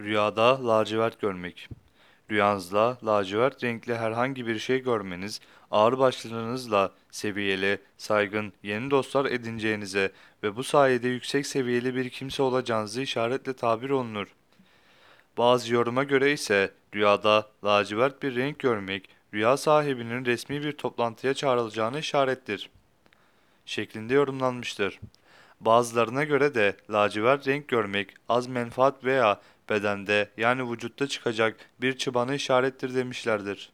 Rüyada lacivert görmek. Rüyanızda lacivert renkli herhangi bir şey görmeniz, ağırbaşlılığınızla seviyeli, saygın, yeni dostlar edineceğinize ve bu sayede yüksek seviyeli bir kimse olacağınızı işaretle tabir olunur. Bazı yoruma göre ise rüyada lacivert bir renk görmek, rüya sahibinin resmi bir toplantıya çağrılacağını işarettir. Şeklinde yorumlanmıştır. Bazılarına göre de lacivert renk görmek az menfaat veya bedende yani vücutta çıkacak bir çıbanı işarettir demişlerdir.